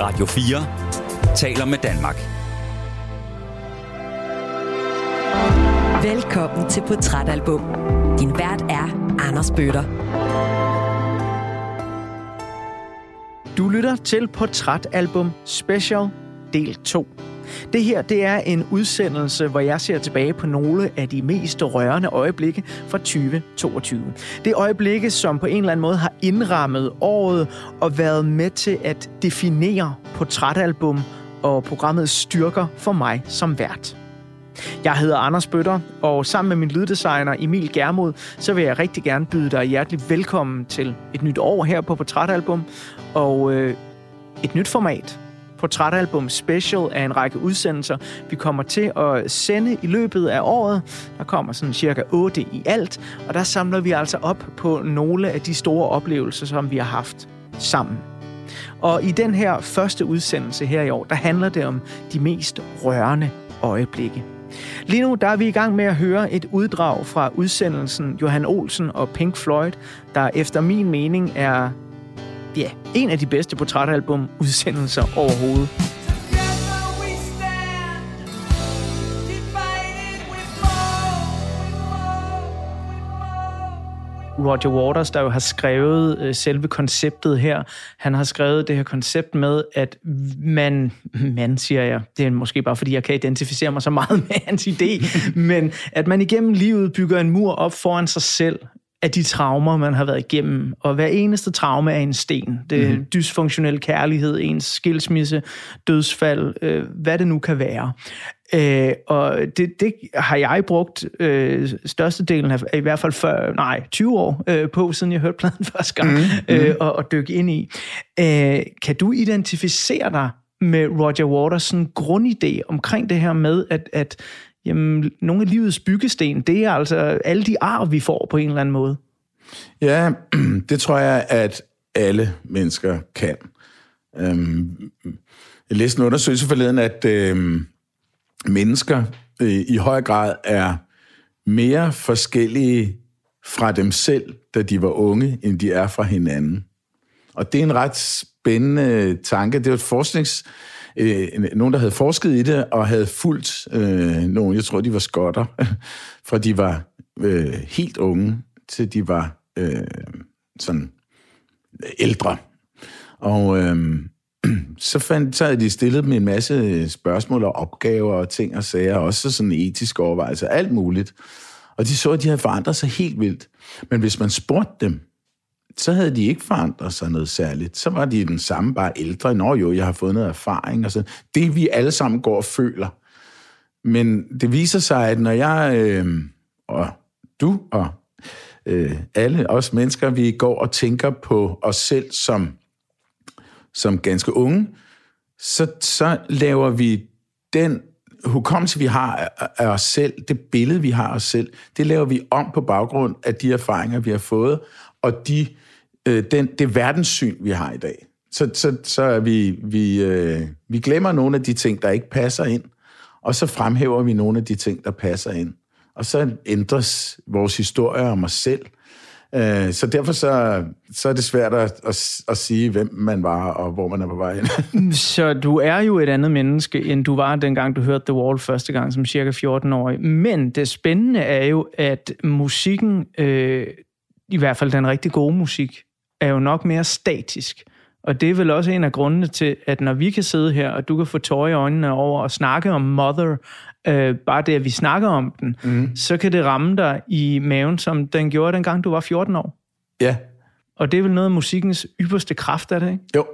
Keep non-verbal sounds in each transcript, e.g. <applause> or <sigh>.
Radio 4 taler med Danmark. Velkommen til Portrætalbum. Din vært er Anders Bøtter. Du lytter til Portrætalbum Special del 2. Det her det er en udsendelse, hvor jeg ser tilbage på nogle af de mest rørende øjeblikke fra 2022. Det øjeblikke, som på en eller anden måde har indrammet året og været med til at definere portrætalbum og programmets styrker for mig som vært. Jeg hedder Anders Bøtter, og sammen med min lyddesigner Emil Germod, så vil jeg rigtig gerne byde dig hjertelig velkommen til et nyt år her på Portrætalbum, og øh, et nyt format, portrætalbum special af en række udsendelser, vi kommer til at sende i løbet af året. Der kommer sådan cirka 8 i alt, og der samler vi altså op på nogle af de store oplevelser, som vi har haft sammen. Og i den her første udsendelse her i år, der handler det om de mest rørende øjeblikke. Lige nu der er vi i gang med at høre et uddrag fra udsendelsen Johan Olsen og Pink Floyd, der efter min mening er ja, en af de bedste portrætalbum udsendelser overhovedet. Roger Waters, der jo har skrevet øh, selve konceptet her. Han har skrevet det her koncept med, at man, man siger jeg, det er måske bare fordi, jeg kan identificere mig så meget <laughs> med hans idé, men at man igennem livet bygger en mur op foran sig selv, af de traumer, man har været igennem. Og hver eneste traume er en sten. Det er mm. dysfunktionel kærlighed, ens skilsmisse, dødsfald, øh, hvad det nu kan være. Øh, og det, det har jeg brugt øh, størstedelen af, i hvert fald før, nej, 20 år øh, på, siden jeg hørte pladen <laughs> første gang, mm. øh, mhm. og, og dykke ind i. Øh, kan du identificere dig med Roger Waters' grundidé omkring det her med, at, at jamen, nogle af livets byggesten, det er altså alle de ar, vi får på en eller anden måde. Ja, <clears throat> det tror jeg, at alle mennesker kan. Øhm, jeg læste en undersøgelse forleden, at øhm, mennesker øh, i høj grad er mere forskellige fra dem selv, da de var unge, end de er fra hinanden. Og det er en ret spændende tanke. Det er et forsknings øh, nogen, der havde forsket i det, og havde fulgt øh, nogen, jeg tror, de var skotter, <laughs> fra de var øh, helt unge, til de var øh, sådan ældre. Og øh, <clears throat> så, fandt, så havde de stillet dem en masse spørgsmål og opgaver og ting og sager, også sådan etiske overvejelser, alt muligt. Og de så, at de havde forandret sig helt vildt. Men hvis man spurgte dem, så havde de ikke forandret sig noget særligt. Så var de den samme, bare ældre. Nå jo, jeg har fået noget erfaring. Og så. Det vi alle sammen går og føler. Men det viser sig, at når jeg øh, og du og øh, alle os mennesker, vi går og tænker på os selv som, som ganske unge, så, så laver vi den hukommelse, vi har af os selv, det billede, vi har af os selv, det laver vi om på baggrund af de erfaringer, vi har fået, og de, øh, den, det verdenssyn, vi har i dag. Så, så, så er vi, vi, øh, vi glemmer nogle af de ting, der ikke passer ind, og så fremhæver vi nogle af de ting, der passer ind. Og så ændres vores historie om os selv. Øh, så derfor så, så er det svært at, at, at sige, hvem man var, og hvor man er på vej hen. <laughs> Mm, så du er jo et andet menneske, end du var dengang, du hørte The Wall første gang som cirka 14-årig. Men det spændende er jo, at musikken øh, i hvert fald den rigtig gode musik, er jo nok mere statisk. Og det er vel også en af grundene til, at når vi kan sidde her, og du kan få tårer i øjnene over og snakke om Mother, øh, bare det, at vi snakker om den, mm. så kan det ramme dig i maven, som den gjorde dengang, du var 14 år. Ja. Og det er vel noget af musikkens ypperste kraft, er det ikke? Jo,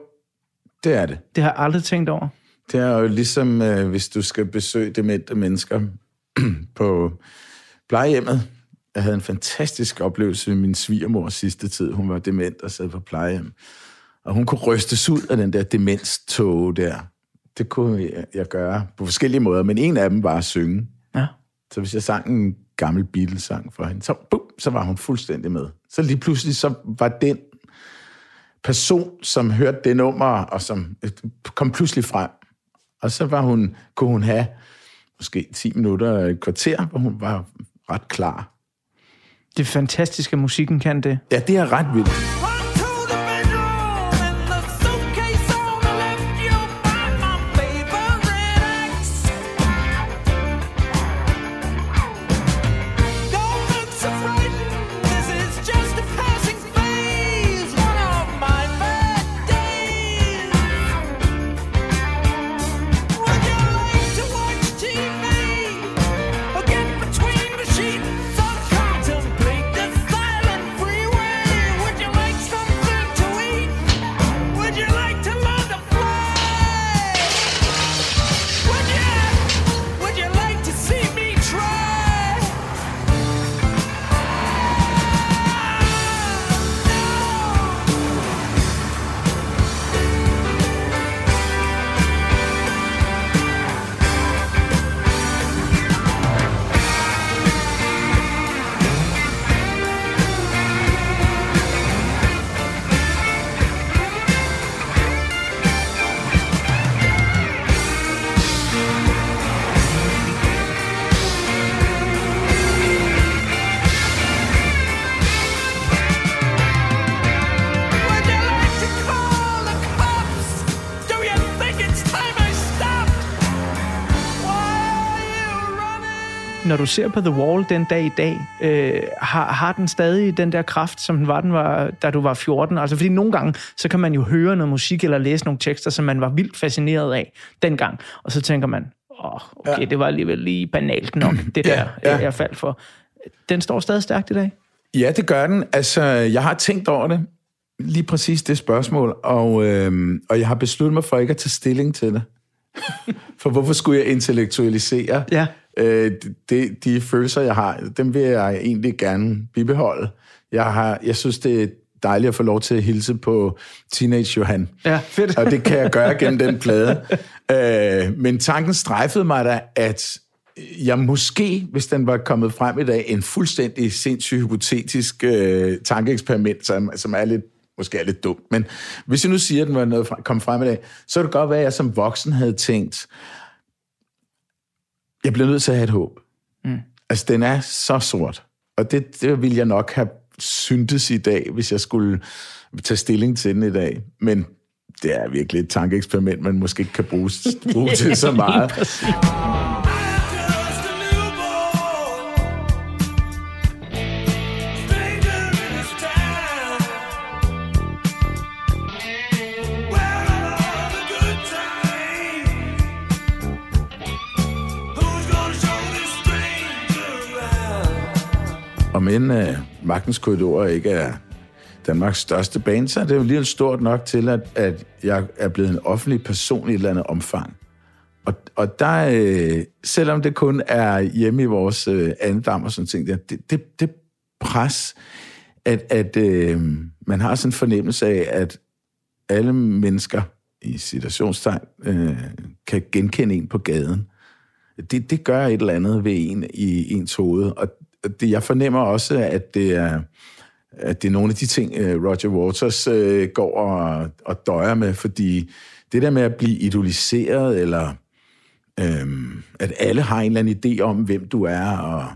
det er det. Det har jeg aldrig tænkt over. Det er jo ligesom, øh, hvis du skal besøge demente mennesker <clears throat> på plejehjemmet, jeg havde en fantastisk oplevelse med min svigermor sidste tid. Hun var dement og sad på plejehjem. Og hun kunne rystes ud af den der demenstog der. Det kunne jeg, jeg gøre på forskellige måder, men en af dem var at synge. Ja. Så hvis jeg sang en gammel Beatles-sang for hende, så, boom, så var hun fuldstændig med. Så lige pludselig så var den person, som hørte det nummer, og som kom pludselig frem. Og så var hun, kunne hun have måske 10 minutter, et kvarter, hvor hun var ret klar det fantastiske musikken kan det. Ja, det er ret vildt. Når du ser på The Wall den dag i dag, øh, har, har den stadig den der kraft, som den var, den var, da du var 14? Altså, fordi nogle gange, så kan man jo høre noget musik eller læse nogle tekster, som man var vildt fascineret af dengang. Og så tænker man, åh, oh, okay, ja. det var alligevel lige banalt nok, <clears throat> det der, ja, ja. jeg faldt for. Den står stadig stærkt i dag? Ja, det gør den. Altså, jeg har tænkt over det, lige præcis det spørgsmål, og, øh, og jeg har besluttet mig for ikke at tage stilling til det. <laughs> for hvorfor skulle jeg intellektualisere ja. Øh, de, de følelser, jeg har? Dem vil jeg egentlig gerne bibeholde. Jeg, har, jeg synes, det er dejligt at få lov til at hilse på Teenage Johan. Ja, fedt. og det kan jeg gøre gennem den plade. Øh, men tanken strejfede mig da, at jeg måske, hvis den var kommet frem i dag, en fuldstændig sindssygt hypotetisk øh, tankeeksperiment, som, som er lidt måske er lidt dumt, men hvis jeg nu siger, at den var noget kom frem i dag, så kan det godt være, at jeg som voksen havde tænkt, jeg bliver nødt til at have et håb. Mm. Altså, den er så sort, og det, det ville jeg nok have syntes i dag, hvis jeg skulle tage stilling til den i dag. Men det er virkelig et tankeeksperiment, man måske ikke kan <laughs> bruge, bruge til så meget. End uh, øh, Magtens Korridorer ikke er Danmarks største band, så er det jo alligevel stort nok til, at, at jeg er blevet en offentlig person i et eller andet omfang. Og, og der, øh, selvom det kun er hjemme i vores øh, andedam og sådan ting, det, det, det pres, at, at øh, man har sådan en fornemmelse af, at alle mennesker i situationstegn øh, kan genkende en på gaden. Det, det gør et eller andet ved en i ens hoved, og det, jeg fornemmer også, at det er, at det er nogle af de ting, øh, Roger Waters øh, går og, og døjer med, fordi det der med at blive idoliseret, eller øhm, at alle har en eller anden idé om, hvem du er, og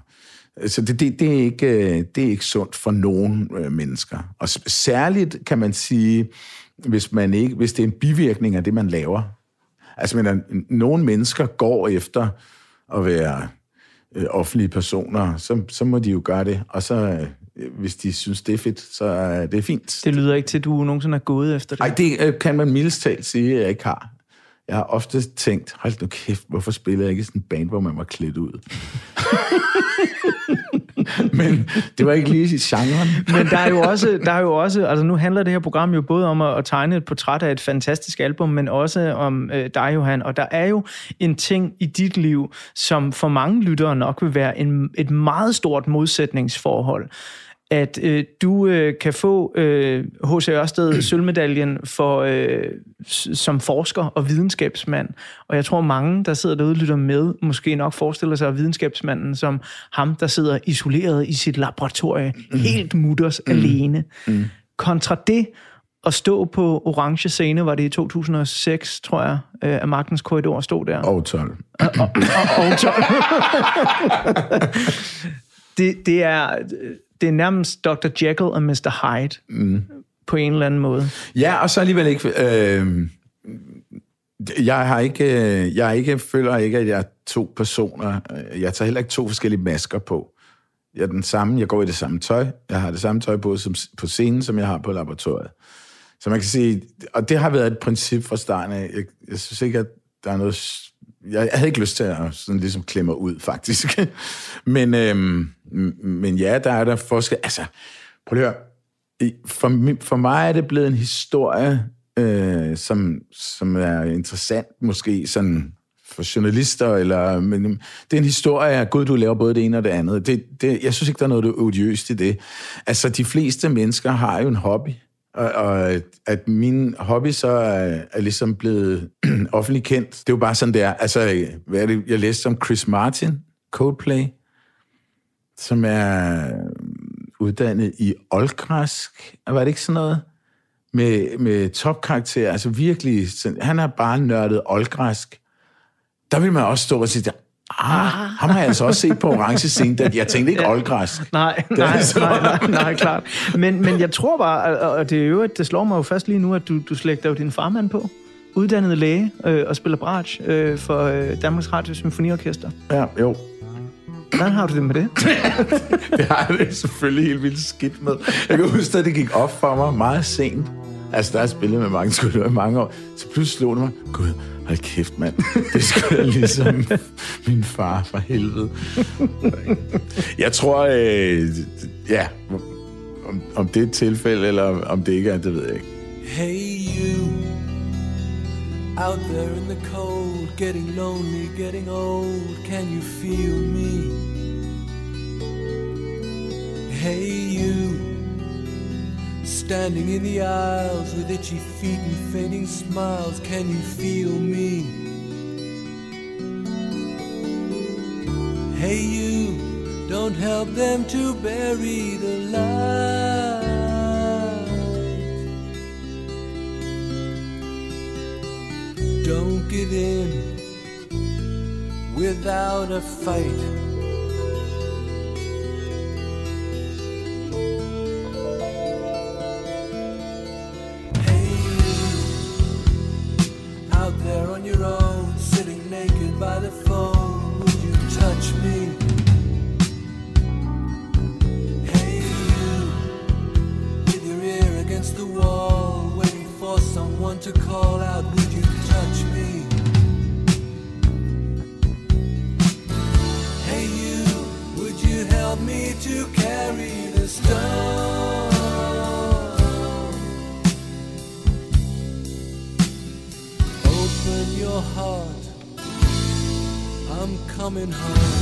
så det, det, det, er ikke, øh, det er ikke sundt for nogen øh, mennesker. Og særligt kan man sige, hvis, man ikke, hvis det er en bivirkning af det, man laver. Altså, men, øh, at nogle mennesker går efter at være øh, offentlige personer, så, så må de jo gøre det. Og så, øh, hvis de synes, det er fedt, så er det fint. Det lyder ikke til, at du nogensinde er gået efter det. Nej, det øh, kan man mildest talt sige, at jeg ikke har. Jeg har ofte tænkt, hold nu kæft, hvorfor spiller jeg ikke sådan en band, hvor man var klædt ud? <laughs> <laughs> Men det var ikke lige i genren. <laughs> Men der er jo også, der er jo også altså nu handler det her program jo både om at, at tegne et portræt af et fantastisk album, men også om øh, dig, Johan. Og der er jo en ting i dit liv, som for mange lyttere nok vil være en, et meget stort modsætningsforhold at øh, du øh, kan få H.C. Øh, Ørsted <clears throat> sølvmedaljen for, øh, som forsker og videnskabsmand. Og jeg tror, mange, der sidder derude og lytter med, måske nok forestiller sig videnskabsmanden som ham, der sidder isoleret i sit laboratorie, mm. helt mutters mm. alene. Mm. Kontra det, at stå på orange scene, var det i 2006, tror jeg, øh, at Magtens Korridor stod der. Og 12. <clears throat> Og, og, og, og <laughs> 12. det, det er det er nærmest Dr. Jekyll og Mr. Hyde mm. på en eller anden måde. Ja, og så alligevel ikke... Øh, jeg har ikke, øh, jeg ikke, føler ikke, at jeg er to personer. Jeg tager heller ikke to forskellige masker på. Jeg er den samme, jeg går i det samme tøj. Jeg har det samme tøj på som, på scenen, som jeg har på laboratoriet. Så man kan sige, og det har været et princip fra starten af. Jeg, jeg synes ikke, at der er noget... Jeg, jeg havde ikke lyst til at sådan ligesom klemme ud, faktisk. <laughs> men, øhm, men ja, der er der forskel. Altså, prøv at høre. For, for mig er det blevet en historie, øh, som, som er interessant, måske sådan for journalister, eller, men det er en historie af, gud, du laver både det ene og det andet. Det, det, jeg synes ikke, der er noget odiøst i det. Altså, de fleste mennesker har jo en hobby, og, og at min hobby så er, er ligesom blevet <clears throat> offentligt kendt. Det er jo bare sådan, det er. Altså, hvad er det, jeg læste om Chris Martin, Coldplay, som er øh, uddannet i oldgræsk. Var det ikke sådan noget? Med, med topkarakter, altså virkelig, sådan, han har bare nørdet oldgræsk. Der vil man også stå og sige, ah, ham har jeg altså også set på orange scene, at jeg tænkte ikke ja. oldgræs. Nej, nej, nej, nej, nej, klart. Men, men jeg tror bare, og det er jo, det slår mig jo fast lige nu, at du, du slægter jo din farmand på. Uddannet læge øh, og spiller bratsch øh, for øh, Danmarks Radio Symfoniorkester. Ja, jo. Hvordan har du det med det? <laughs> det har jeg det selvfølgelig helt vildt skidt med. Jeg kan huske, at det gik op for mig meget sent. Altså, der er spillet med mange <laughs> skuldre i mange år. Så pludselig slog det mig, gud, hold kæft, mand. Det skulle jeg ligesom <laughs> min far for helvede. Jeg tror, øh, ja, om, om det er et tilfælde, eller om det ikke er, det ved jeg ikke. Hey you, out there in the cold, getting lonely, getting old, can you feel me? Hey you, standing in the aisles with itchy feet and fainting smiles, can you feel me? Hey you, don't help them to bury the light. Don't give in without a fight. By the phone, would you touch me? Hey, you, with your ear against the wall, waiting for someone to call out, would you touch me? Hey, you, would you help me to carry the stone? Open your heart, coming home.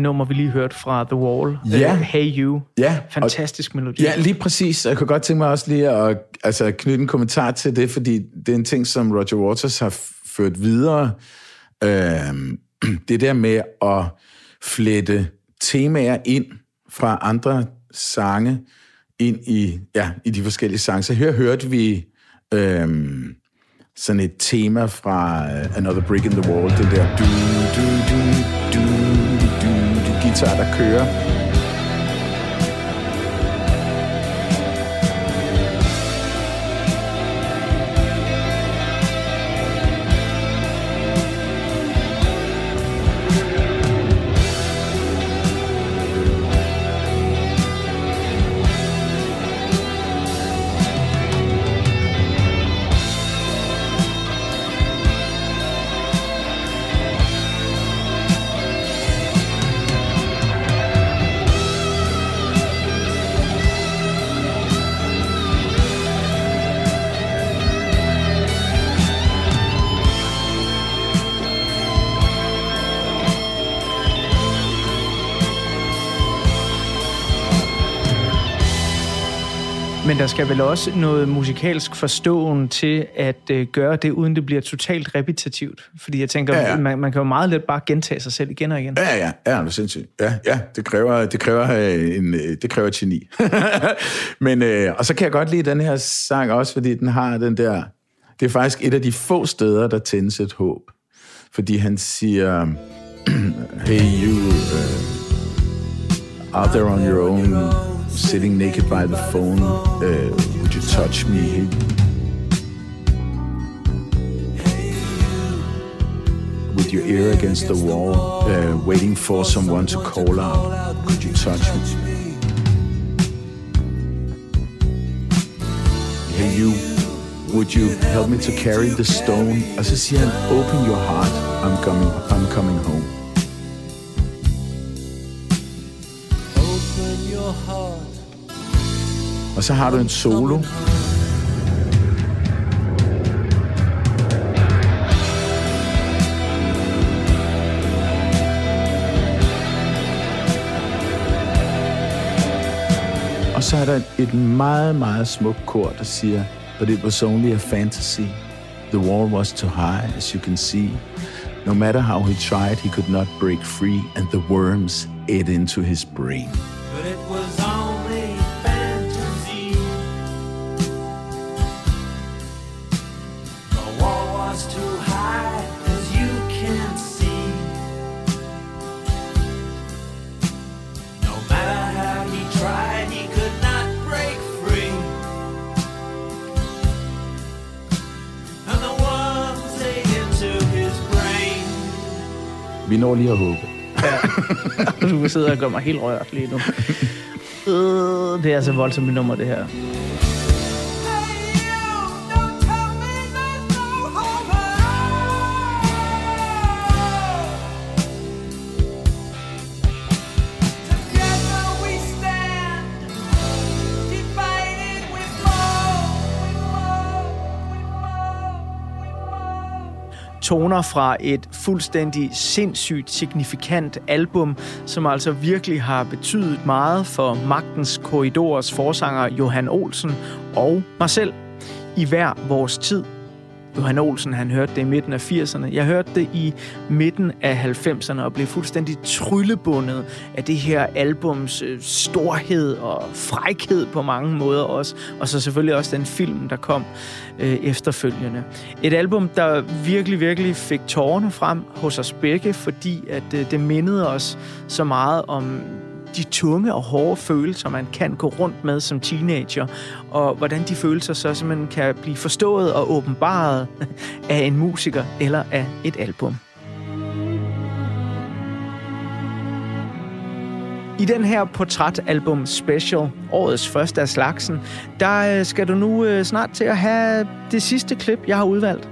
Det nummer, vi lige hørte fra The Wall. Ja. Øh, hey You. Ja, og- Fantastisk melodi. Ja, lige præcis. Jeg kunne godt tænke mig også lige at altså, knytte en kommentar til det, fordi det er en ting, som Roger Waters har ført videre. Øhm, <clears throat> det der med at flette temaer ind fra andre sange ind i, ja, i de forskellige sange. Så her hørte vi øhm, sådan et tema fra uh, Another Brick in the Wall, det der du, du, du, du, guitar, der kører. Skal vel også noget musikalsk forståen til at øh, gøre det, uden det bliver totalt repetitivt. Fordi jeg tænker, Ja, ja. Man, man kan jo meget let bare gentage sig selv igen og igen. Ja, ja, ja, det er sindssygt. Ja, ja, det kræver, det kræver, øh, en, øh, det kræver geni. <laughs> Men, øh, og så kan jeg godt lide den her sang også, fordi den har den der... Det er faktisk et af de få steder, der tændes et håb. Fordi han siger, <clears throat> hey you, uh, out there on your own, sitting naked by the phone, uh, would you touch me? With your ear against the wall, uh, waiting for someone to call out. Could you touch me? Hey, you, would you help me to carry the stone? Så siger han, open your heart, I'm coming, I'm coming home. Og så har du en solo. Og så er der et meget, meget smukt kor, der siger, But it was only a fantasy. The wall was too high, as you can see. No matter how he tried, he could not break free, and the worms ate into his brain. Vi når lige at håbe. <laughs> Du sidder og gør mig helt rørt lige nu. Øh, det er altså voldsomt nummer, det her. Toner fra et fuldstændig sindssygt signifikant album, som altså virkelig har betydet meget for Magtens Korridors forsanger Johan Olsen og mig selv i hver vores tid. Johan Olsen, han hørte det i midten af 80'erne. Jeg hørte det i midten af 90'erne og blev fuldstændig tryllebundet af det her albums øh, storhed og frækhed på mange måder også. Og så selvfølgelig også den film, der kom øh, efterfølgende. Et album, der virkelig, virkelig fik tårerne frem hos os begge, fordi at øh, det mindede os så meget om de tunge og hårde følelser, man kan gå rundt med som teenager, og hvordan de følelser så simpelthen kan blive forstået og åbenbaret af en musiker eller af et album. I den her portrætalbum special, årets første af slagsen, der øh, skal du nu øh, snart til at have det sidste klip, jeg har udvalgt.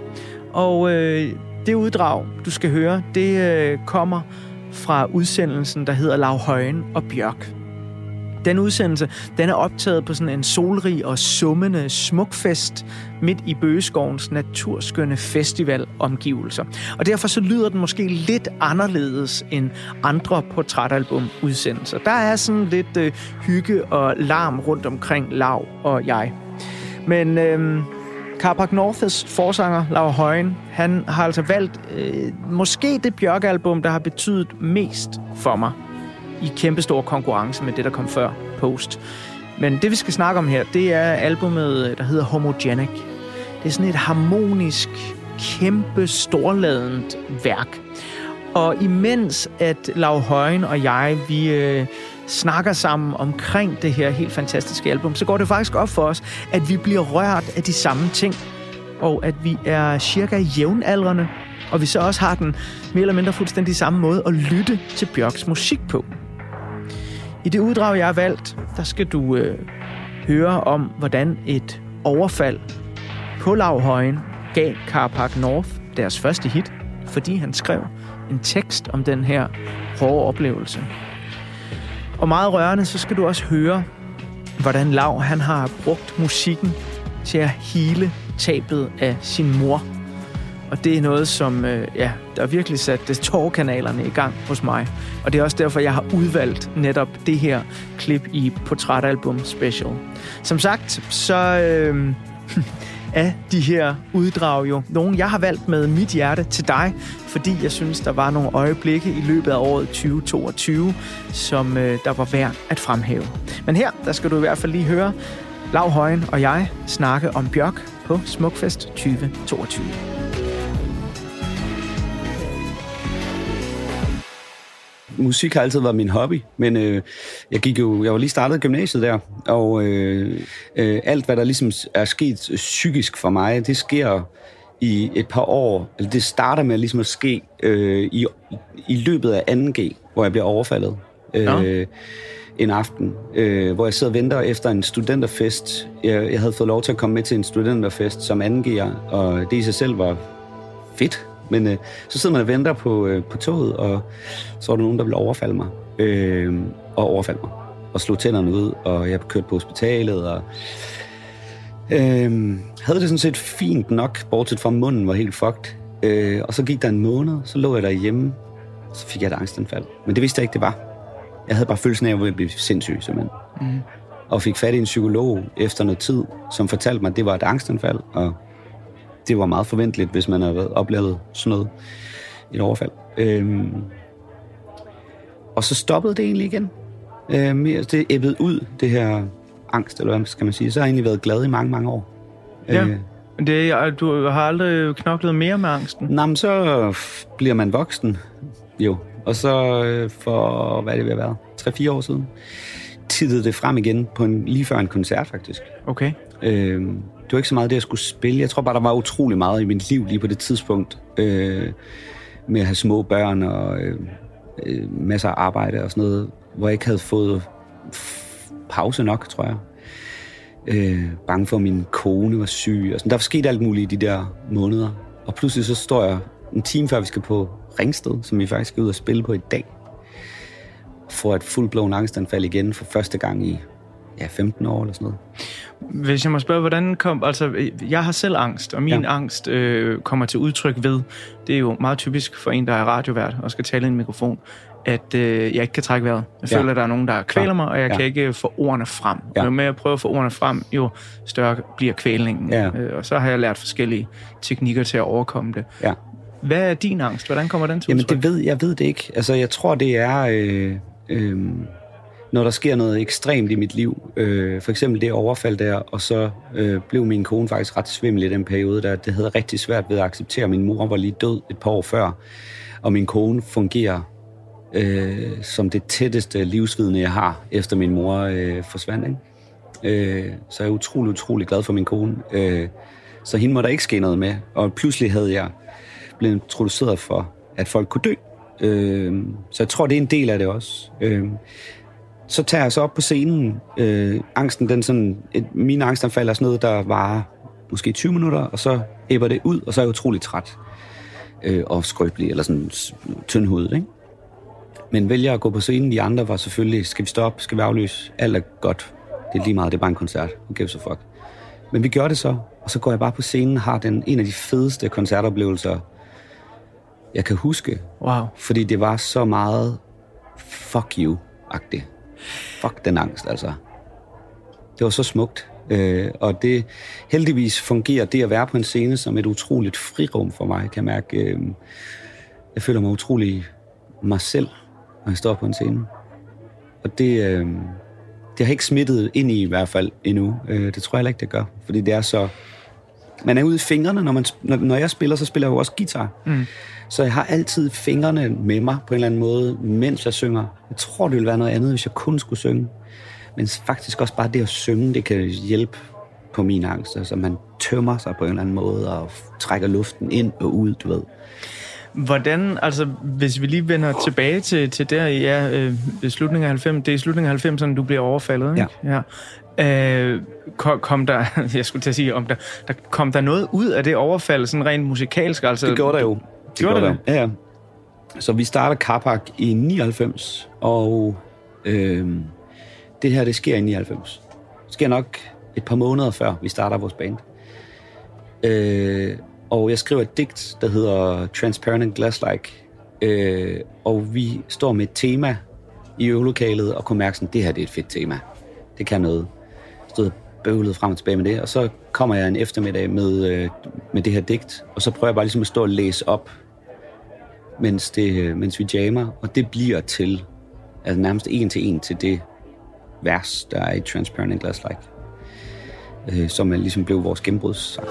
Og øh, det uddrag, du skal høre, det øh, kommer fra udsendelsen, der hedder Lav Højen og Bjørk. Den udsendelse, den er optaget på sådan en solrig og summende smukfest midt i Bøgeskovens naturskønne festivalomgivelser. Og derfor så lyder den måske lidt anderledes end andre portrætalbum-udsendelser. Der er sådan lidt øh, hygge og larm rundt omkring Lav og jeg. Men øh, Carpac Norths forsanger, Laura Højen, han har altså valgt øh, måske det Bjørk-album, der har betydet mest for mig i kæmpestor konkurrence med det, der kom før Post. Men det, vi skal snakke om her, det er albumet, øh, der hedder Homogenic. Det er sådan et harmonisk, kæmpe, storladent værk. Og imens at Lav Højen og jeg, vi øh, snakker sammen omkring det her helt fantastiske album, så går det faktisk op for os, at vi bliver rørt af de samme ting. Og at vi er cirka jævnaldrende, og vi så også har den mere eller mindre fuldstændig samme måde at lytte til Bjørks musik på. I det uddrag, jeg har valgt, der skal du øh, høre om, hvordan et overfald på Lavhøjen gav Carpark North deres første hit, fordi han skrev en tekst om den her hårde oplevelse. Og meget rørende, så skal du også høre, hvordan Lav han har brugt musikken til at hele tabet af sin mor. Og det er noget, som øh, ja, der virkelig satte tårkanalerne i gang hos mig. Og det er også derfor, jeg har udvalgt netop det her klip i Portrætalbum Special. Som sagt, så øh, er de her uddrag jo nogle, jeg har valgt med mit hjerte til dig, fordi jeg synes, der var nogle øjeblikke i løbet af året 2022, som øh, der var værd at fremhæve. Men her, der skal du i hvert fald lige høre Lav Højen og jeg snakke om Bjørk på Smukfest 2022. musik har altid været min hobby, men øh, jeg gik jo, jeg var lige startet gymnasiet der, og øh, øh, alt hvad der ligesom er sket psykisk for mig, det sker i et par år, eller det starter med ligesom at ske øh, i, i løbet af 2G, hvor jeg bliver overfaldet. Øh, en aften, øh, hvor jeg sidder og venter efter en studenterfest. Jeg, jeg havde fået lov til at komme med til en studenterfest som 2G'er, og det i sig selv var fedt. Men øh, så sidder man og venter på, øh, på toget, og så var der nogen, der ville overfalde mig. Øh, og overfalde mig. Og slå tænderne ud, og jeg blev kørt på hospitalet, og øh, havde det sådan set fint nok, bortset fra munden var helt fucked. Øh, og så gik der en måned, så lå jeg derhjemme, så fik jeg et angstanfald. Men det vidste jeg ikke, det var. Jeg havde bare følelsen af, at jeg ville blive sindssyg, simpelthen. Mm. Og fik fat i en psykolog efter noget tid, som fortalte mig, at det var et angstanfald, og det var meget forventeligt, hvis man havde oplevet sådan noget, et overfald. Øhm, og så stoppede det egentlig igen. Øhm, det æbbede ud, det her angst, eller hvad skal man sige. Så har jeg egentlig været glad i mange, mange år. Ja. Øh, Det, er- du har aldrig knoklet mere med angsten? Nå, men så bliver man voksen, jo. Og så øh, for, hvad er det ved at være, 3-4 år siden, tittede det frem igen på en, lige før en koncert, faktisk. Okay. Øh, det var ikke så meget det, jeg skulle spille. Jeg tror bare, der var utrolig meget i mit liv lige på det tidspunkt. Øh, med at have små børn og øh, øh, masser af arbejde og sådan noget, hvor jeg ikke havde fået pause nok, tror jeg. Øh, bange for, at min kone var syg. Og sådan. Der var sket alt muligt i de der måneder. Og pludselig så står jeg en time før, vi skal på Ringsted, som vi faktisk skal ud og spille på i dag. Får et fuldblåen angstanfald igen for første gang i ja, 15 år eller sådan noget. Hvis jeg må spørge, hvordan kom... Altså, jeg har selv angst, og min Ja. angst øh, kommer til udtryk ved... Det er jo meget typisk for en, der er radiovært og skal tale i en mikrofon, at øh, jeg ikke kan trække vejret. Jeg Ja. føler, at der er nogen, der kvæler mig, og jeg Ja. kan ikke få ordene frem. Ja. Jo mere jeg prøver at få ordene frem, jo større bliver kvælningen. Ja. Øh, og så har jeg lært forskellige teknikker til at overkomme det. Ja. Hvad er din angst? Hvordan kommer den til Jamen, udtryk? det ved, jeg ved det ikke. Altså, jeg tror, det er, øh, øh, når der sker noget ekstremt i mit liv. Øh, for eksempel det overfald der, og så øh, blev min kone faktisk ret svimmel i den periode, der det havde rigtig svært ved at acceptere, min mor var lige død et par år før, og min kone fungerer øh, som det tætteste livsvidne, jeg har, efter min mor øh, forsvandt. Ikke? Øh, så jeg er utrolig, utrolig glad for min kone. Øh, så hende må der ikke ske noget med. Og pludselig havde jeg blevet introduceret for, at folk kunne dø. Øh, så jeg tror, det er en del af det også. Øh, så tager jeg så op på scenen. Øh, angsten, den sådan, et, min angstanfald er sådan noget, der varer måske 20 minutter, og så æbber det ud, og så er jeg utrolig træt øh, og skrøbelig, eller sådan tyndhudet, ikke? Men vælger at gå på scenen, de andre var selvfølgelig, skal vi stoppe, skal vi aflyse, alt er godt. Det er lige meget, det er bare en koncert, who gives a fuck. Men vi gør det så, og så går jeg bare på scenen, har den en af de fedeste koncertoplevelser, jeg kan huske, Wow. fordi det var så meget fuck you-agtigt. Fuck den angst, altså. Det var så smukt. Øh, og det heldigvis fungerer det at være på en scene som et utroligt frirum for mig, kan jeg mærke. Øh, jeg føler mig utrolig mig selv, når jeg står på en scene. Og det, øh, det har ikke smittet ind i i hvert fald endnu. Øh, det tror jeg heller ikke, det gør. Fordi det er så... Man er ude i fingrene, når, man, når, når jeg spiller, så spiller jeg jo også guitar. Mm. Så jeg har altid fingrene med mig på en eller anden måde, mens jeg synger. Jeg tror, det ville være noget andet, hvis jeg kun skulle synge. Men faktisk også bare det at synge, det kan hjælpe på min angst. Altså man tømmer sig på en eller anden måde og trækker luften ind og ud, du ved. Hvordan, altså hvis vi lige vender tilbage til, til der i ja, øh, slutningen af 90, det er slutningen af 90'erne, du bliver overfaldet, ikke? Ja. Øh, kom, kom der, <laughs> jeg skulle til at sige, om der, der kom der noget ud af det overfald, sådan rent musikalsk? Altså, Det gjorde der jo. Det Gjorde det der. Ja, ja. Så vi starter Carpark i 99, og øh, det her, det sker i 99. Det sker nok et par måneder før, vi starter vores band. Øh, og jeg skriver et digt, der hedder Transparent and Glass-like. Øh, og vi står med et tema i øvelokalet og kunne mærke sådan, det her det er et fedt tema. Det kan noget. Stod bøvlet frem og tilbage med det, og så kommer jeg en eftermiddag med, øh, med det her digt, og så prøver jeg bare ligesom at stå og læse op, mens, det, øh, mens vi jammer, og det bliver til, altså nærmest en til en til det vers, der er i Transparent and Glass-like, øh, som er ligesom blev vores gennembrudssang.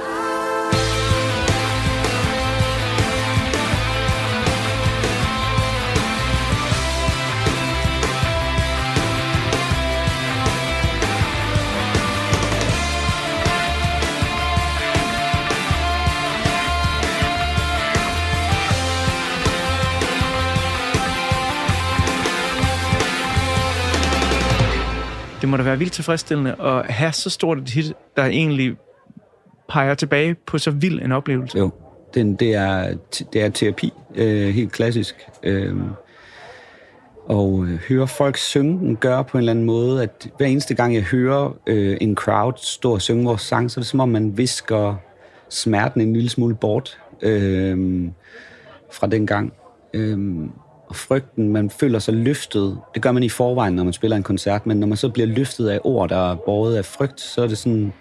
Må da være vildt tilfredsstillende at have så stort et hit, der egentlig peger tilbage på så vild en oplevelse. Jo, den, det, er, det er terapi, øh, helt klassisk. Øh, og øh, høre folk synge den gør på en eller anden måde, at hver eneste gang jeg hører øh, en crowd stå og synge vores sang, så er det som om man visker smerten en lille smule bort øh, fra den gang. Øh, og frygten, man føler sig løftet. Det gør man i forvejen, når man spiller en koncert, men når man så bliver løftet af ord, der er båret af frygt, så er det sådan,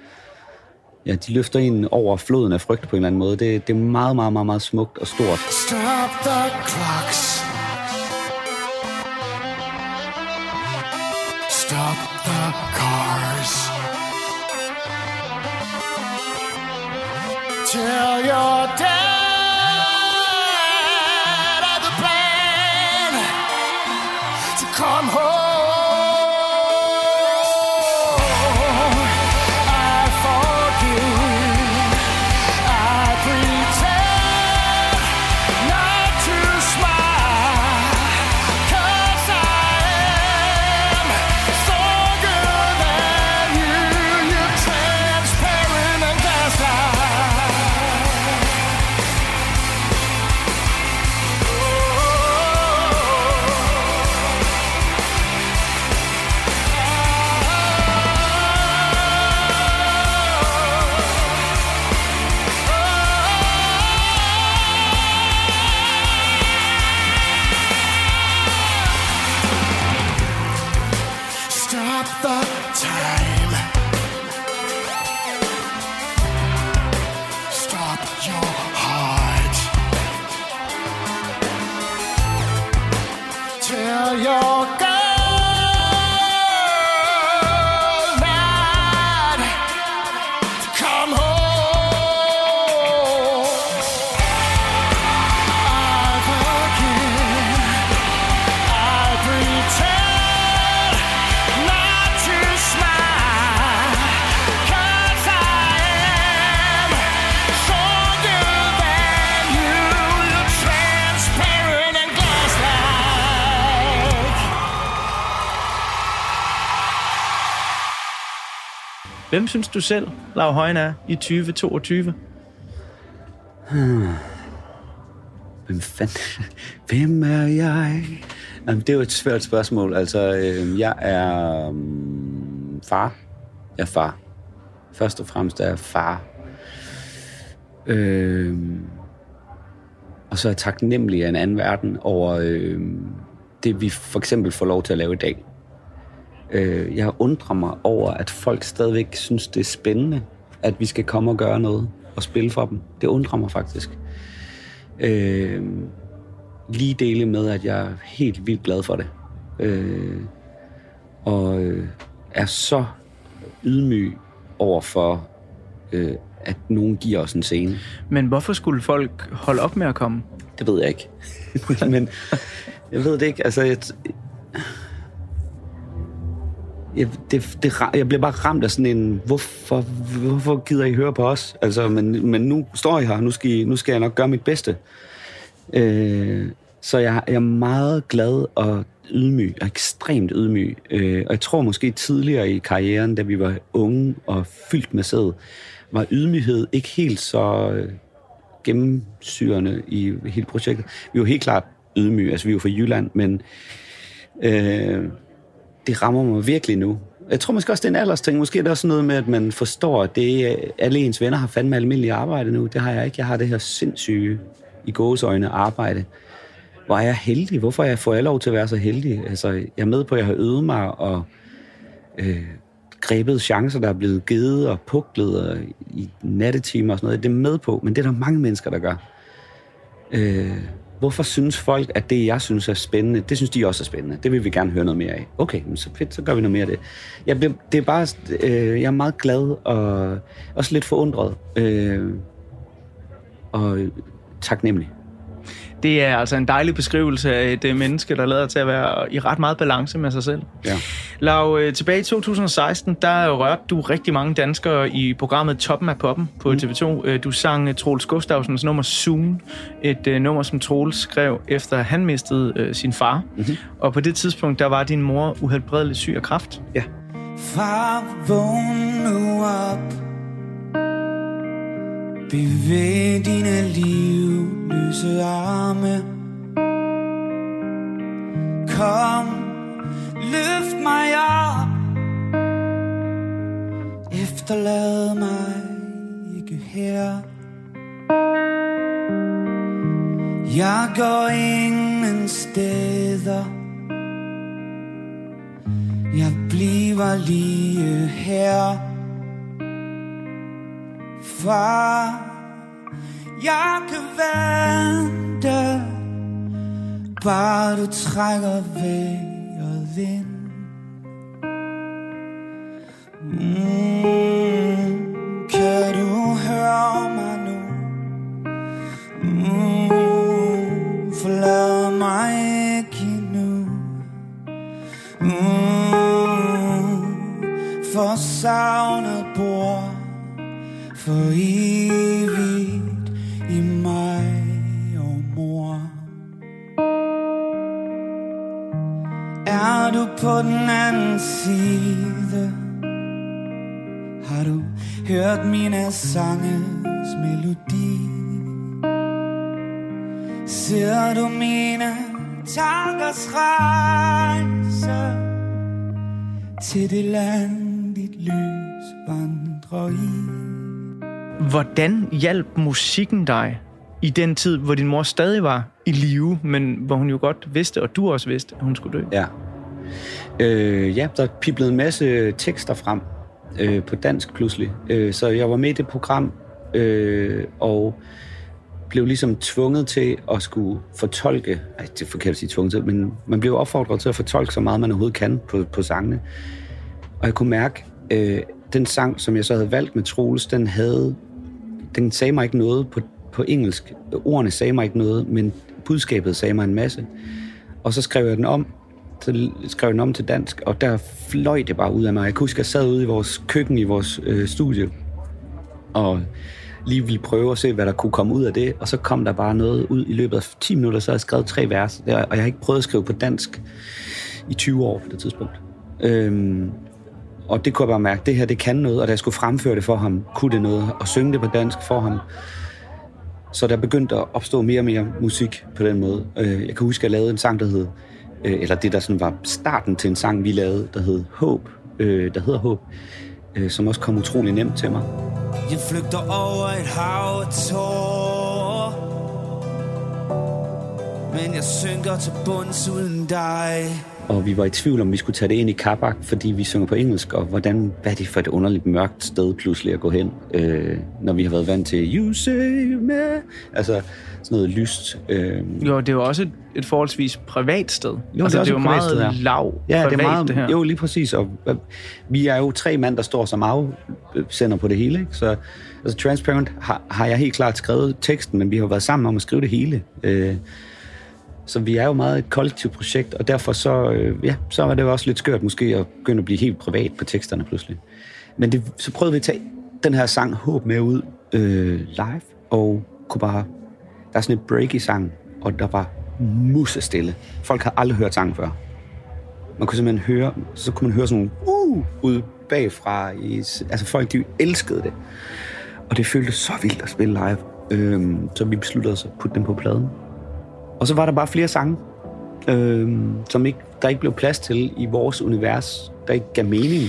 ja, de løfter en over floden af frygt på en eller anden måde. Det, det er meget, meget, meget, meget smukt og stort. Stop the clocks. Stop the cars. Tell your dad Hvem synes du selv, Lav Højen er i 2022? Hmm. Hvem fanden? <laughs> Hvem er jeg? Jamen, det er jo et svært spørgsmål. Altså, øh, jeg er øh, far. Jeg er far. Først og fremmest er jeg far. Øh, og så er jeg taknemmelig af en anden verden over øh, det, vi for eksempel får lov til at lave i dag. Øh, jeg undrer mig over, at folk stadigvæk synes, det er spændende, at vi skal komme og gøre noget og spille for dem. Det undrer mig faktisk. Øh, lige dele med, at jeg er helt vildt glad for det. Øh, og øh, er så ydmyg over for, øh, at nogen giver os en scene. Men hvorfor skulle folk holde op med at komme? Det ved jeg ikke. <laughs> Men jeg ved det ikke. Altså, jeg, jeg, det, det, jeg bliver bare ramt af sådan en, hvorfor, hvorfor gider I høre på os? Altså, men, men nu står jeg her, nu skal, I, nu skal jeg nok gøre mit bedste. Øh, så jeg, jeg er meget glad og ydmyg, og ekstremt ydmyg. Øh, og jeg tror måske tidligere i karrieren, da vi var unge og fyldt med sæd, var ydmyghed ikke helt så øh, gennemsyrende i hele projektet. Vi var helt klart ydmyge, altså vi var fra Jylland, men øh, det rammer mig virkelig nu, Jeg tror måske også, det er en aldersting. Måske er det også noget med, at man forstår, at det, alle ens venner har fandme almindelige arbejde nu. Det har jeg ikke. Jeg har det her sindssyge, i gåseøjne, arbejde. Hvor er jeg heldig? Hvorfor er jeg får jeg lov til at være så heldig? Altså, jeg er med på, at jeg har øvet mig og øh, grebet chancer, der er blevet givet og puklet og i nattetimer og sådan noget. Det er med på, men det er der mange mennesker, der gør. Øh, hvorfor synes folk, at det, jeg synes er spændende, det synes de også er spændende. Det vil vi gerne høre noget mere af. Okay, men så fedt, så gør vi noget mere af det. Jeg, bliver, det er bare, øh, jeg er meget glad og også lidt forundret. Øh, og taknemmelig. Det er altså en dejlig beskrivelse af et øh, menneske, der lader til at være i ret meget balance med sig selv. Ja. Lav, øh, tilbage i 2016, der rørte du rigtig mange danskere i programmet Toppen af Poppen på Mm. TV2. Øh, Du sang Troels Gustafsens nummer Soon, et nummer, som Troels skrev efter han mistede sin far. Mhm. Mm-hmm. Og på det tidspunkt, der var din mor uhelbredeligt syg af kræft. Ja. Far, vågn nu op Bevæg dine livløse arme. Kom, løft mig op. Efterlad mig ikke her. Jeg går ingen steder. Jeg bliver lige her. Far Jeg kan vente Bare du trækker vejret vind mm, Kan du høre mig nu? Mm, Forlad mig ikke endnu. Mm, for savnet for evigt i mig og mor. Er du på den anden side? Har du hørt mine sanges melodi? Ser du mine tankers rejse til det land, dit lys vandrer i? Hvordan hjalp musikken dig i den tid, hvor din mor stadig var i live, men hvor hun jo godt vidste, og du også vidste, at hun skulle dø? Ja. Øh, ja, der piblede en masse tekster frem øh, på dansk pludselig. Øh, så jeg var med i det program, øh, og blev ligesom tvunget til at skulle fortolke, ej, det er forkert at sige tvunget til, men man blev opfordret til at fortolke så meget, man overhovedet kan på, på sangene. Og jeg kunne mærke, øh, den sang, som jeg så havde valgt med Troels, den havde, den sagde mig ikke noget på, på engelsk. Ordene sagde mig ikke noget, men budskabet sagde mig en masse. Og så skrev jeg den om, så skrev jeg den om til dansk, og der fløj det bare ud af mig. Jeg kan huske, at jeg sad ude i vores køkken i vores øh, studie, og lige ville prøve at se, hvad der kunne komme ud af det, og så kom der bare noget ud i løbet af 10 minutter, så havde jeg skrevet tre vers, og jeg har ikke prøvet at skrive på dansk i 20 år på det tidspunkt. Øhm, og det kunne jeg bare mærke, det her, det kan noget, og da jeg skulle fremføre det for ham, kunne det noget, og synge det på dansk for ham. Så der begyndte at opstå mere og mere musik på den måde. Øh, jeg kan huske, at jeg lavede en sang, der hed, øh, eller det der sådan var starten til en sang, vi lavede, der hed Håb, øh, der hedder Håb, som også kom utrolig nemt til mig. Jeg flygter over et hav af tårer Men jeg synker til bunds uden dig og vi var i tvivl om, vi skulle tage det ind i Kabak, fordi vi synger på engelsk, og hvordan, hvad er det for et underligt mørkt sted pludselig at gå hen, øh, når vi har været vant til You Save Me, altså sådan noget lyst. Øh, Jo, det er jo også et, et forholdsvis privat sted. Jo, det altså, det et jo privat meget sted, ja. lav Ja, privat, det er meget, det her. Jo, lige præcis. Og øh, vi er jo tre mand, der står som afsender på det hele. Ikke? Så altså, Transparent har, har jeg helt klart skrevet teksten, men vi har været sammen om at skrive det hele. Øh, så vi er jo meget et kollektivt projekt, og derfor så, øh, ja, så var det jo også lidt skørt måske at begynde at blive helt privat på teksterne pludselig. Men det, så prøvede vi at tage den her sang Håb med ud øh, live, og kunne bare... Der er sådan et break i sangen, og der var musestille. Folk havde aldrig hørt sangen før. Man kunne simpelthen høre, så kunne man høre sådan nogle uh, ud bagfra. I, altså folk, de elskede det. Og det føltes så vildt at spille live. Øhm, så vi besluttede os at putte dem på pladen. Og så var der bare flere sange, øhm, som ikke, der ikke blev plads til i vores univers der ikke gav mening.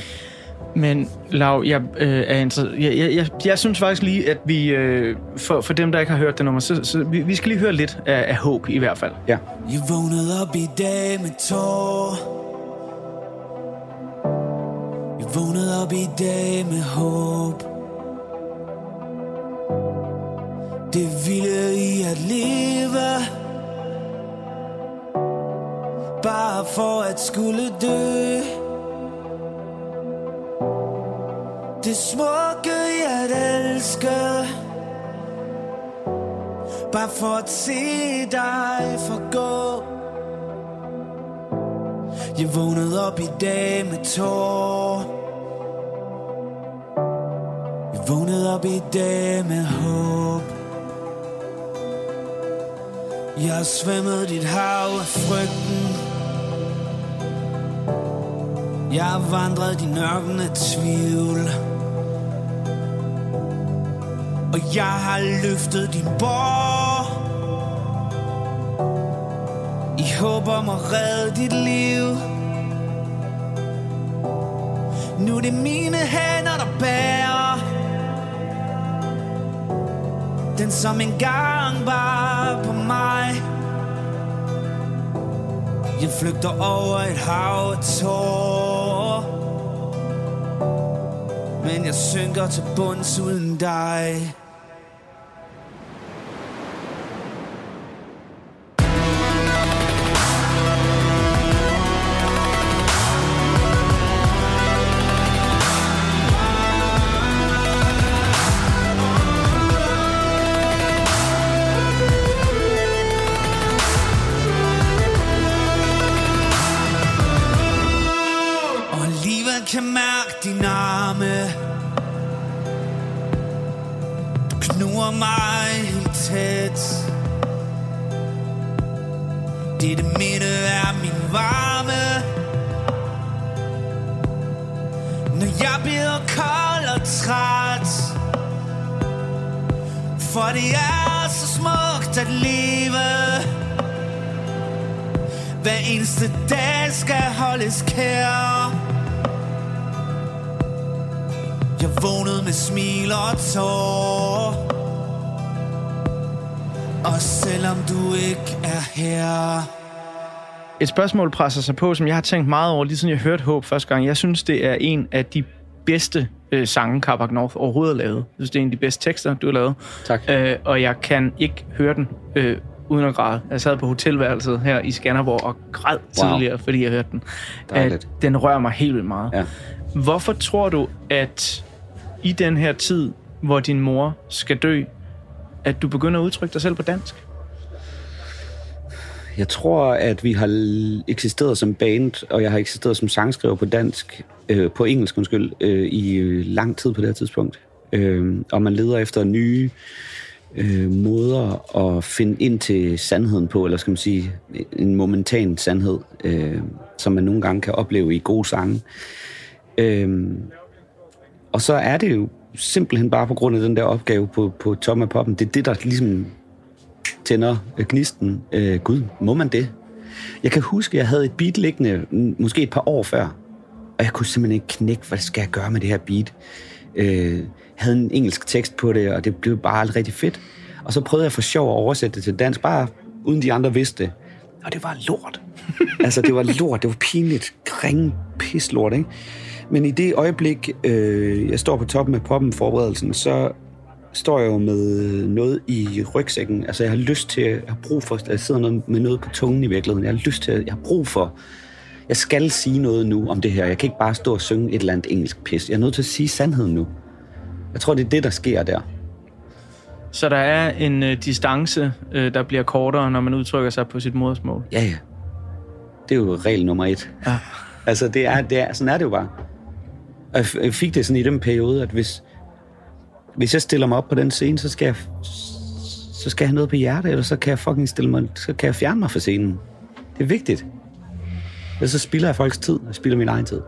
Men Lav, jeg, øh, er inter- jeg, jeg, jeg, jeg synes faktisk lige, at vi, øh, for, for dem, der ikke har hørt det nummer, så, så vi, vi skal lige høre lidt af, af håb i hvert fald. Ja. Jeg vågnede op i dag med tårer Jeg vågnede op i dag med håb Det vilde i at leve Bare for at skulle dø. Det smukke i at elske Bare for at se dig forgå. Jeg vågnede op i dag med tår. Jeg vågnede op i dag med håb. Jeg har svømmet dit hav af frygten. Jeg har vandret din ørken tvivl. Og jeg har løftet din borg I håb om at redde dit liv. Nu er det mine hænder, der bærer Den som engang var på mig. Jeg flygter over et hav af tårer. Men jeg synker til bunds uden dig. Skal holdes kær Jeg vågnede med smil og tår Og selvom du ikke er her Et spørgsmål presser sig på, som jeg har tænkt meget over, lige siden jeg hørte Håb første gang. Jeg synes, det er en af de bedste øh, sange, Carbac North overhovedet har lavet. Jeg synes, det er en af de bedste tekster, du har lavet. Tak. Øh, og jeg kan ikke høre den øh, uden at græde. Jeg sad på hotelværelset her i Skanderborg og græd Wow. tidligere, fordi jeg hørte den. Dejligt. At den rører mig helt vildt meget. Ja. Hvorfor tror du, at i den her tid, hvor din mor skal dø, at du begynder at udtrykke dig selv på dansk? Jeg tror, at vi har eksisteret som band, og jeg har eksisteret som sangskriver på dansk, øh, på engelsk, undskyld, øh, i øh, lang tid på det her tidspunkt. Øh, og man leder efter nye øh, måder at finde ind til sandheden på, eller skal man sige, en momentan sandhed, øh, som man nogle gange kan opleve i gode sange. Øh, og så er det jo simpelthen bare på grund af den der opgave på, på Tom og Poppen. Det er det, der ligesom tænder gnisten. Øh, Gud, må man det? Jeg kan huske, at jeg havde et beat liggende, måske et par år før, og jeg kunne simpelthen ikke knække, hvad skal jeg gøre med det her beat? Øh, havde en engelsk tekst på det, og det blev bare aldrig rigtig fedt. Og så prøvede jeg for sjov at oversætte det til dansk, bare uden de andre vidste det. Og det var lort. <laughs> altså, det var lort, det var pinligt, kring pislort, ikke? Men i det øjeblik, øh, jeg står på toppen af poppen forberedelsen, så står jeg jo med noget i rygsækken. Altså, jeg har lyst til, jeg har brug for, jeg sidder noget- med noget på tungen i virkeligheden. Jeg har lyst til, jeg har brug for, jeg skal sige noget nu om det her. Jeg kan ikke bare stå og synge et eller andet engelsk pis. Jeg er nødt til at sige sandheden nu. Jeg tror, det er det, der sker der. Så der er en øh, distance, øh, der bliver kortere, når man udtrykker sig på sit modersmål. Ja, ja. Det er jo regel nummer et. Ja. Altså, det er, det er, sådan er det jo bare. Og jeg fik det sådan i den periode, at hvis, hvis jeg stiller mig op på den scene, så skal jeg, så skal jeg have noget på hjertet, eller så kan jeg fucking stille mig, så kan jeg fjerne mig fra scenen. Det er vigtigt. Ellers så spilder jeg folks tid, og spilder min egen tid.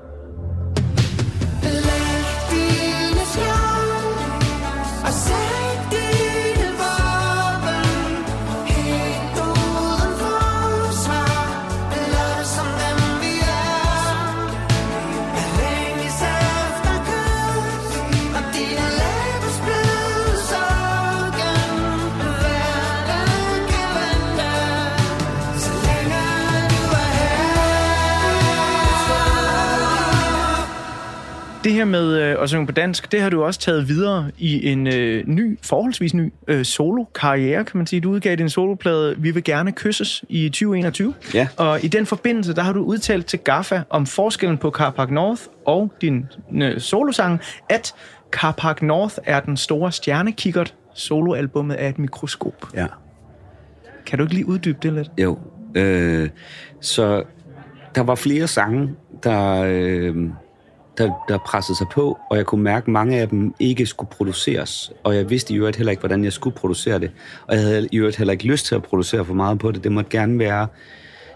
Det her med øh, at synge på dansk, det har du også taget videre i en øh, ny, forholdsvis ny øh, solo-karriere, kan man sige. Du udgav din soloplade Vi vil gerne kysses i 2021. Ja. Og i den forbindelse, der har du udtalt til Gaffa om forskellen på Carpark North og din øh, solosang, at Carpark North er den store stjernekikkert, soloalbummet er et mikroskop. Ja. Kan du ikke lige uddybe det lidt? Jo. Øh, så der var flere sange, der, øh, der, der pressede sig på, og jeg kunne mærke, at mange af dem ikke skulle produceres. Og jeg vidste i øvrigt heller ikke, hvordan jeg skulle producere det. Og jeg havde i øvrigt heller ikke lyst til at producere for meget på det. Det måtte gerne være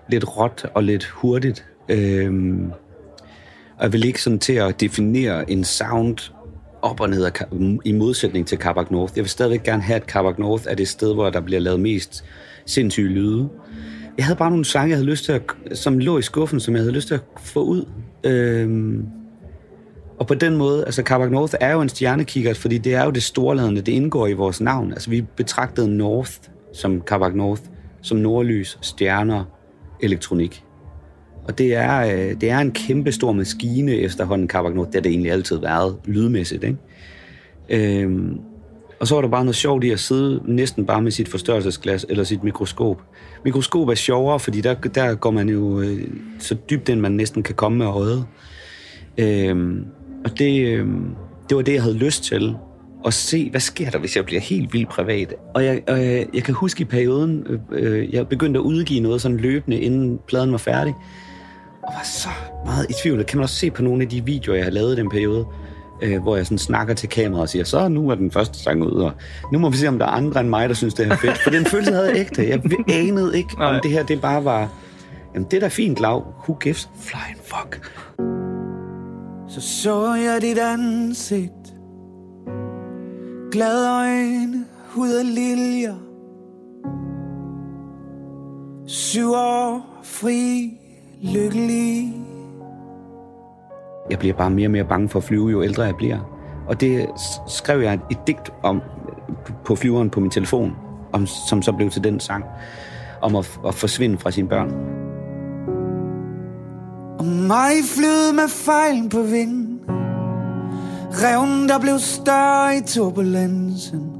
lidt råt og lidt hurtigt. Øhm, og jeg vil ikke sådan til at definere en sound op og ned i modsætning til Carbac North. Jeg vil stadigvæk gerne have, at Carbac North er det sted, hvor der bliver lavet mest sindssyge lyde. Jeg havde bare nogle sange, jeg havde lyst til at, som lå i skuffen, som jeg havde lyst til at få ud. Øhm, og på den måde, altså Carbac North er jo en stjernekikkert, fordi det er jo det storladende, det indgår i vores navn. Altså vi betragtede North som Carbac North, som nordlys, stjerner, elektronik. Og det er, øh, det er en kæmpe stor maskine efterhånden, Carbac North. Det har det egentlig altid været, lydmæssigt, ikke? Øhm, og så var der bare noget sjovt i at sidde næsten bare med sit forstørrelsesglas eller sit mikroskop. Mikroskop er sjovere, fordi der, der går man jo øh, så dybt ind, man næsten kan komme med øjet. Øhm, og det, øhm, det var det, jeg havde lyst til. At se, hvad sker der, hvis jeg bliver helt vildt privat. Og jeg, og jeg, jeg kan huske i perioden, øh, øh, jeg begyndte at udgive noget sådan løbende, inden pladen var færdig. Og var så meget i tvivl. Det kan man også se på nogle af de videoer, jeg har lavet i den periode øh, hvor jeg sådan snakker til kameraet og siger, så nu er den første sang ud, og nu må vi se, om der er andre end mig, der synes, det er fedt. For den følelse havde jeg ægte. Jeg anede ikke, om Nej. det her det bare var, jamen det er da fint, Lav. Who gives flying fuck? Så så jeg dit ansigt Glade øjne, hud og liljer Syv år, fri, lykkelig Jeg bliver bare mere og mere bange for at flyve, jo ældre jeg bliver. Og det skrev jeg et digt om på flyveren på min telefon, om, som så blev til den sang, om at, at forsvinde fra sine børn. Og mig flød med fejlen på vingen Revnen, der blev større i turbulensen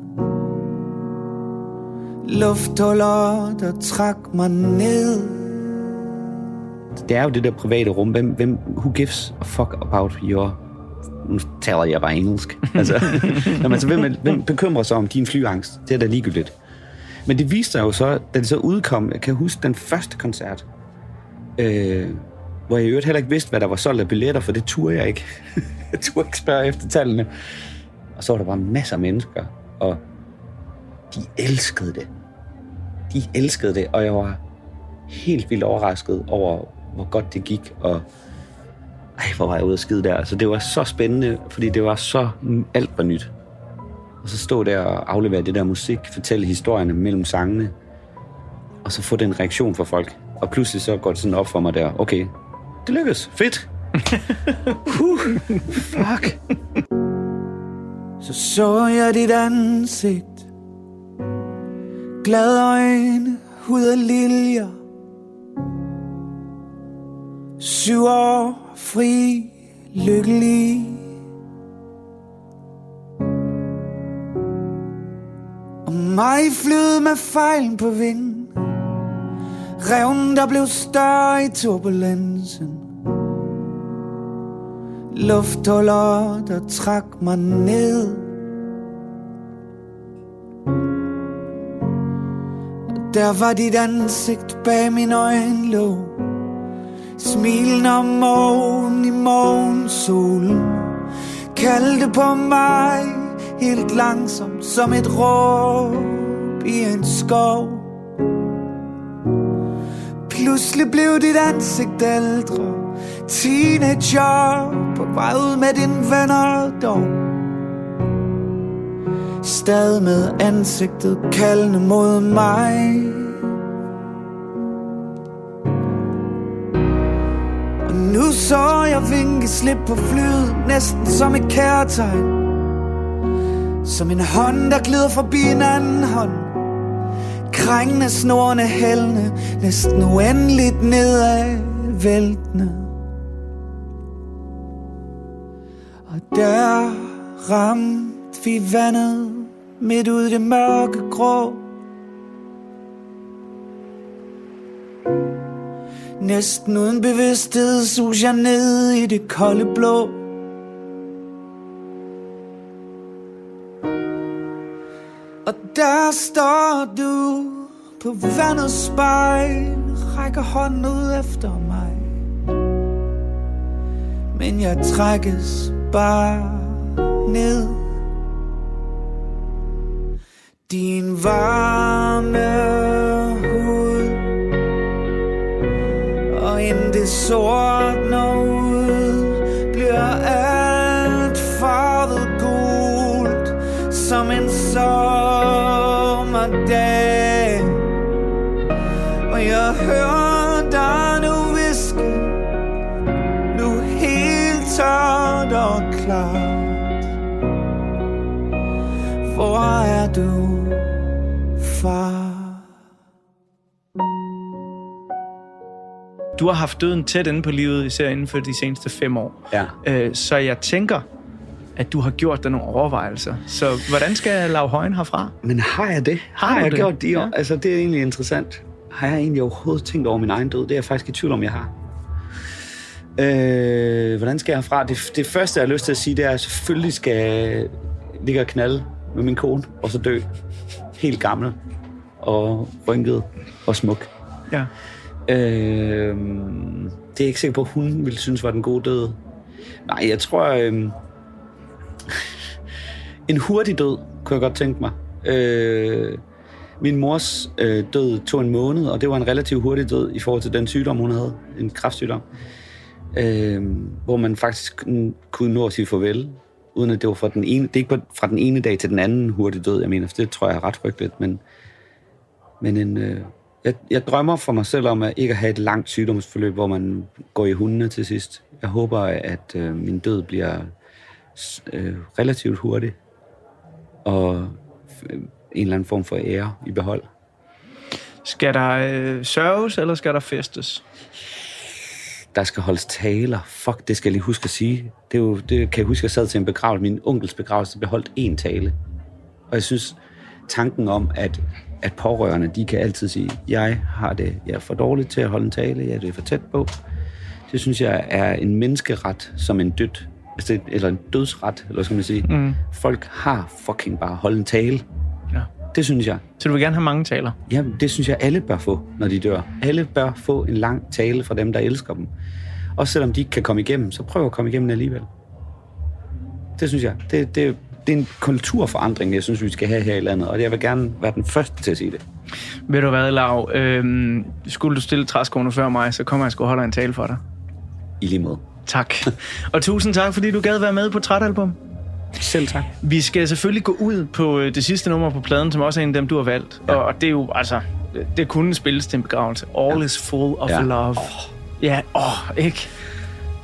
Lufthuller, der trak mig ned det er jo det der private rum. Hvem, hvem, who gives a fuck about your... Nu taler jeg bare engelsk. <laughs> Altså, Jamen, altså hvem, hvem bekymrer sig om din flyangst? Det er da ligegyldigt. Men det viste sig jo så, da det så udkom, jeg kan huske den første koncert, øh, hvor jeg i øvrigt heller ikke vidste, hvad der var solgt af billetter, for det turde jeg ikke. <laughs> jeg turde ikke spørge efter tallene. Og så var der bare masser af mennesker, og de elskede det. De elskede det, og jeg var helt vildt overrasket over, hvor godt det gik, og ej, hvor var jeg ude at skide der. Så det var så spændende, fordi det var så alt var nyt. Og så stå der og aflevere det der musik, fortælle historierne mellem sangene, og så få den reaktion fra folk. Og pludselig så går det sådan op for mig der, okay, det lykkedes, fedt. <laughs> huh, fuck. Så så jeg dit ansigt. Glade øjne, hud og liljer. Syv år, fri, lykkelig. Og mig flød med fejlen på vingen Revnen, der blev større i turbulensen. Lufthuller, der trak mig ned. Der var dit ansigt bag min øjenlåg. Smilen om morgen i morgensolen Kaldte på mig helt langsomt Som et råb i en skov. Pludselig blev dit ansigt ældre. Teenager på vej ud med dine venner dog. Stad med ansigtet kaldende mod mig. Og nu så jeg vinke slip på flyet Næsten som et kærtegn. Som en hånd der glider forbi en anden hånd. Krængende snorene hældende Næsten uendeligt nedad væltende Og der ramte vi vandet midt ud i det mørke grå. Næsten uden bevidsthed sus jeg ned i det kolde blå. Der står du på vandets spejl, rækker hånden ud efter mig. Men jeg trækkes bare ned. Din varme hud Og inden det sortner ud sommerdag Og jeg hører dig nu viske Nu helt tørt og klart Hvor er du, far? Du har haft døden tæt inde på livet, især inden for de seneste fem år. Ja. Øh, så jeg tænker, at du har gjort dig nogle overvejelser. Så hvordan skal Lav Højen herfra? Men har jeg det? Har Har, jeg det? gjort det? Ja. Altså, det er egentlig interessant. Har jeg egentlig overhovedet tænkt over min egen død? Det er jeg faktisk i tvivl om, jeg har. Øh, hvordan skal jeg herfra? Det, det første, jeg har lyst til at sige, det er, at selvfølgelig skal jeg ligge og knalde med min kone, og så dø. Helt gammel og rynket og smuk. Ja. Øh, det er jeg ikke sikker på, hun ville synes var den gode død. Nej, jeg tror... Øh, en hurtig død, kunne jeg godt tænke mig. Øh, min mors øh, død tog en måned, og det var en relativt hurtig død i forhold til den sygdom, hun havde. En kræftsygdom. Øh, hvor man faktisk kunne nå at sige farvel, uden at det var fra den ene, det er ikke fra den ene dag til den anden hurtig død, jeg mener, for det tror jeg er ret frygteligt, men, men en, øh, jeg, jeg drømmer for mig selv om at ikke at have et langt sygdomsforløb, hvor man går i hundene til sidst. Jeg håber, at øh, min død bliver øh, relativt hurtig, og øh, en eller anden form for ære i behold. Skal der øh, sørges, eller skal der festes? Der skal holdes taler. Fuck, det skal jeg lige huske at sige. Det, er jo, det kan jeg huske, at jeg sad til en begravelse. Min onkels begravelse blev holdt én tale. Og jeg synes, tanken om, at, at pårørende, de kan altid sige, jeg har det, jeg er for dårlig til at holde en tale, jeg er det for tæt på. Det synes jeg er en menneskeret som en død, altså, eller en dødsret, eller skal man sige. Mm. Folk har fucking bare holdt en tale. Ja. Det synes jeg. Så du vil gerne have mange taler? Ja, det synes jeg, alle bør få, når de dør. Alle bør få en lang tale fra dem, der elsker dem. Også selvom de ikke kan komme igennem, så prøv at komme igennem alligevel. Det synes jeg. Det, det, det er en kulturforandring, jeg synes, vi skal have her i landet, og jeg vil gerne være den første til at sige det. Ved du hvad, Lav? Øhm, skulle du stille træskoene før mig, så kommer jeg sgu holde en tale for dig. I lige måde. Tak. Og tusind tak, fordi du gad være med på Trætalbum. Selv tak. Vi skal selvfølgelig gå ud på øh, det sidste nummer på pladen, som også er en af dem, du har valgt. Ja. Og det er jo, altså, det kunne spilles til en begravelse. All ja. is full of Ja. love. Oh. Ja, åh, oh, ikke?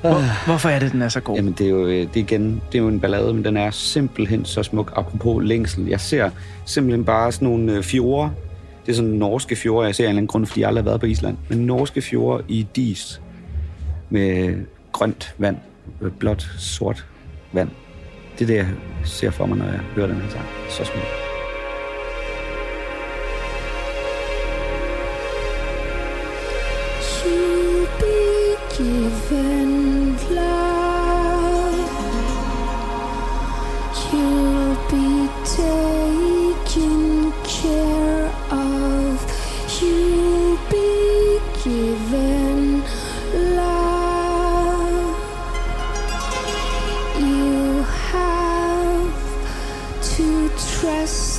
Hvor, hvorfor er det, den er så god? Jamen, det er jo, øh, det er igen, det er jo en ballade, men den er simpelthen så smuk. Apropos længsel. Jeg ser simpelthen bare sådan nogle øh, fjorde. Det er sådan norske fjorde, jeg ser af en eller anden grund, fordi jeg aldrig har været på Island. Men norske fjorde i dis med grønt vand, øh, blåt, sort vand. Det er det, jeg ser for mig, når jeg hører den her sang. Så smukt. To be given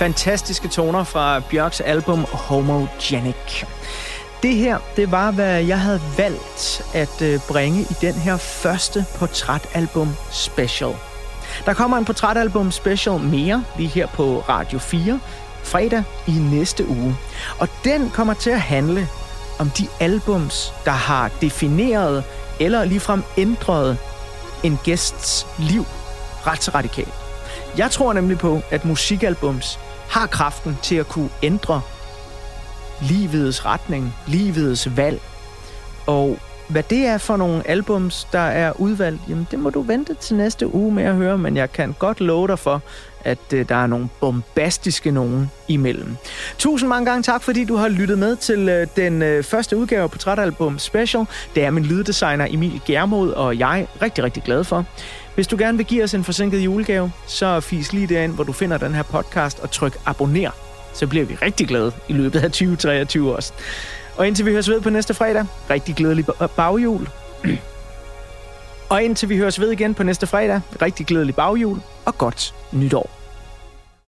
Fantastiske toner fra Bjørks album Homogenic. Det her, det var, hvad jeg havde valgt at øh, bringe i den her første portrætalbum special. Der kommer en portrætalbum special mere lige her på Radio 4 fredag i næste uge. Og den kommer til at handle om de albums, der har defineret eller ligefrem ændret en gæsts liv ret radikalt. Jeg tror nemlig på, at musikalbums har kraften til at kunne ændre livets retning, livets valg. Og hvad det er for nogle albums, der er udvalgt, jamen det må du vente til næste uge med at høre, men jeg kan godt love dig for, at øh, der er nogle bombastiske nogen imellem. Tusind mange gange tak, fordi du har lyttet med til øh, den øh, første udgave på Portrætalbum Special. Det er min lyddesigner Emil Germod og jeg rigtig, rigtig glad for. Hvis du gerne vil give os en forsinket julegave, så fis lige derind, hvor du finder den her podcast og tryk abonner. Så bliver vi rigtig glade i løbet af 2023 også. Og indtil vi høres ved på næste fredag, rigtig glædelig baghjul. og indtil vi høres ved igen på næste fredag, rigtig glædelig baghjul og godt nytår.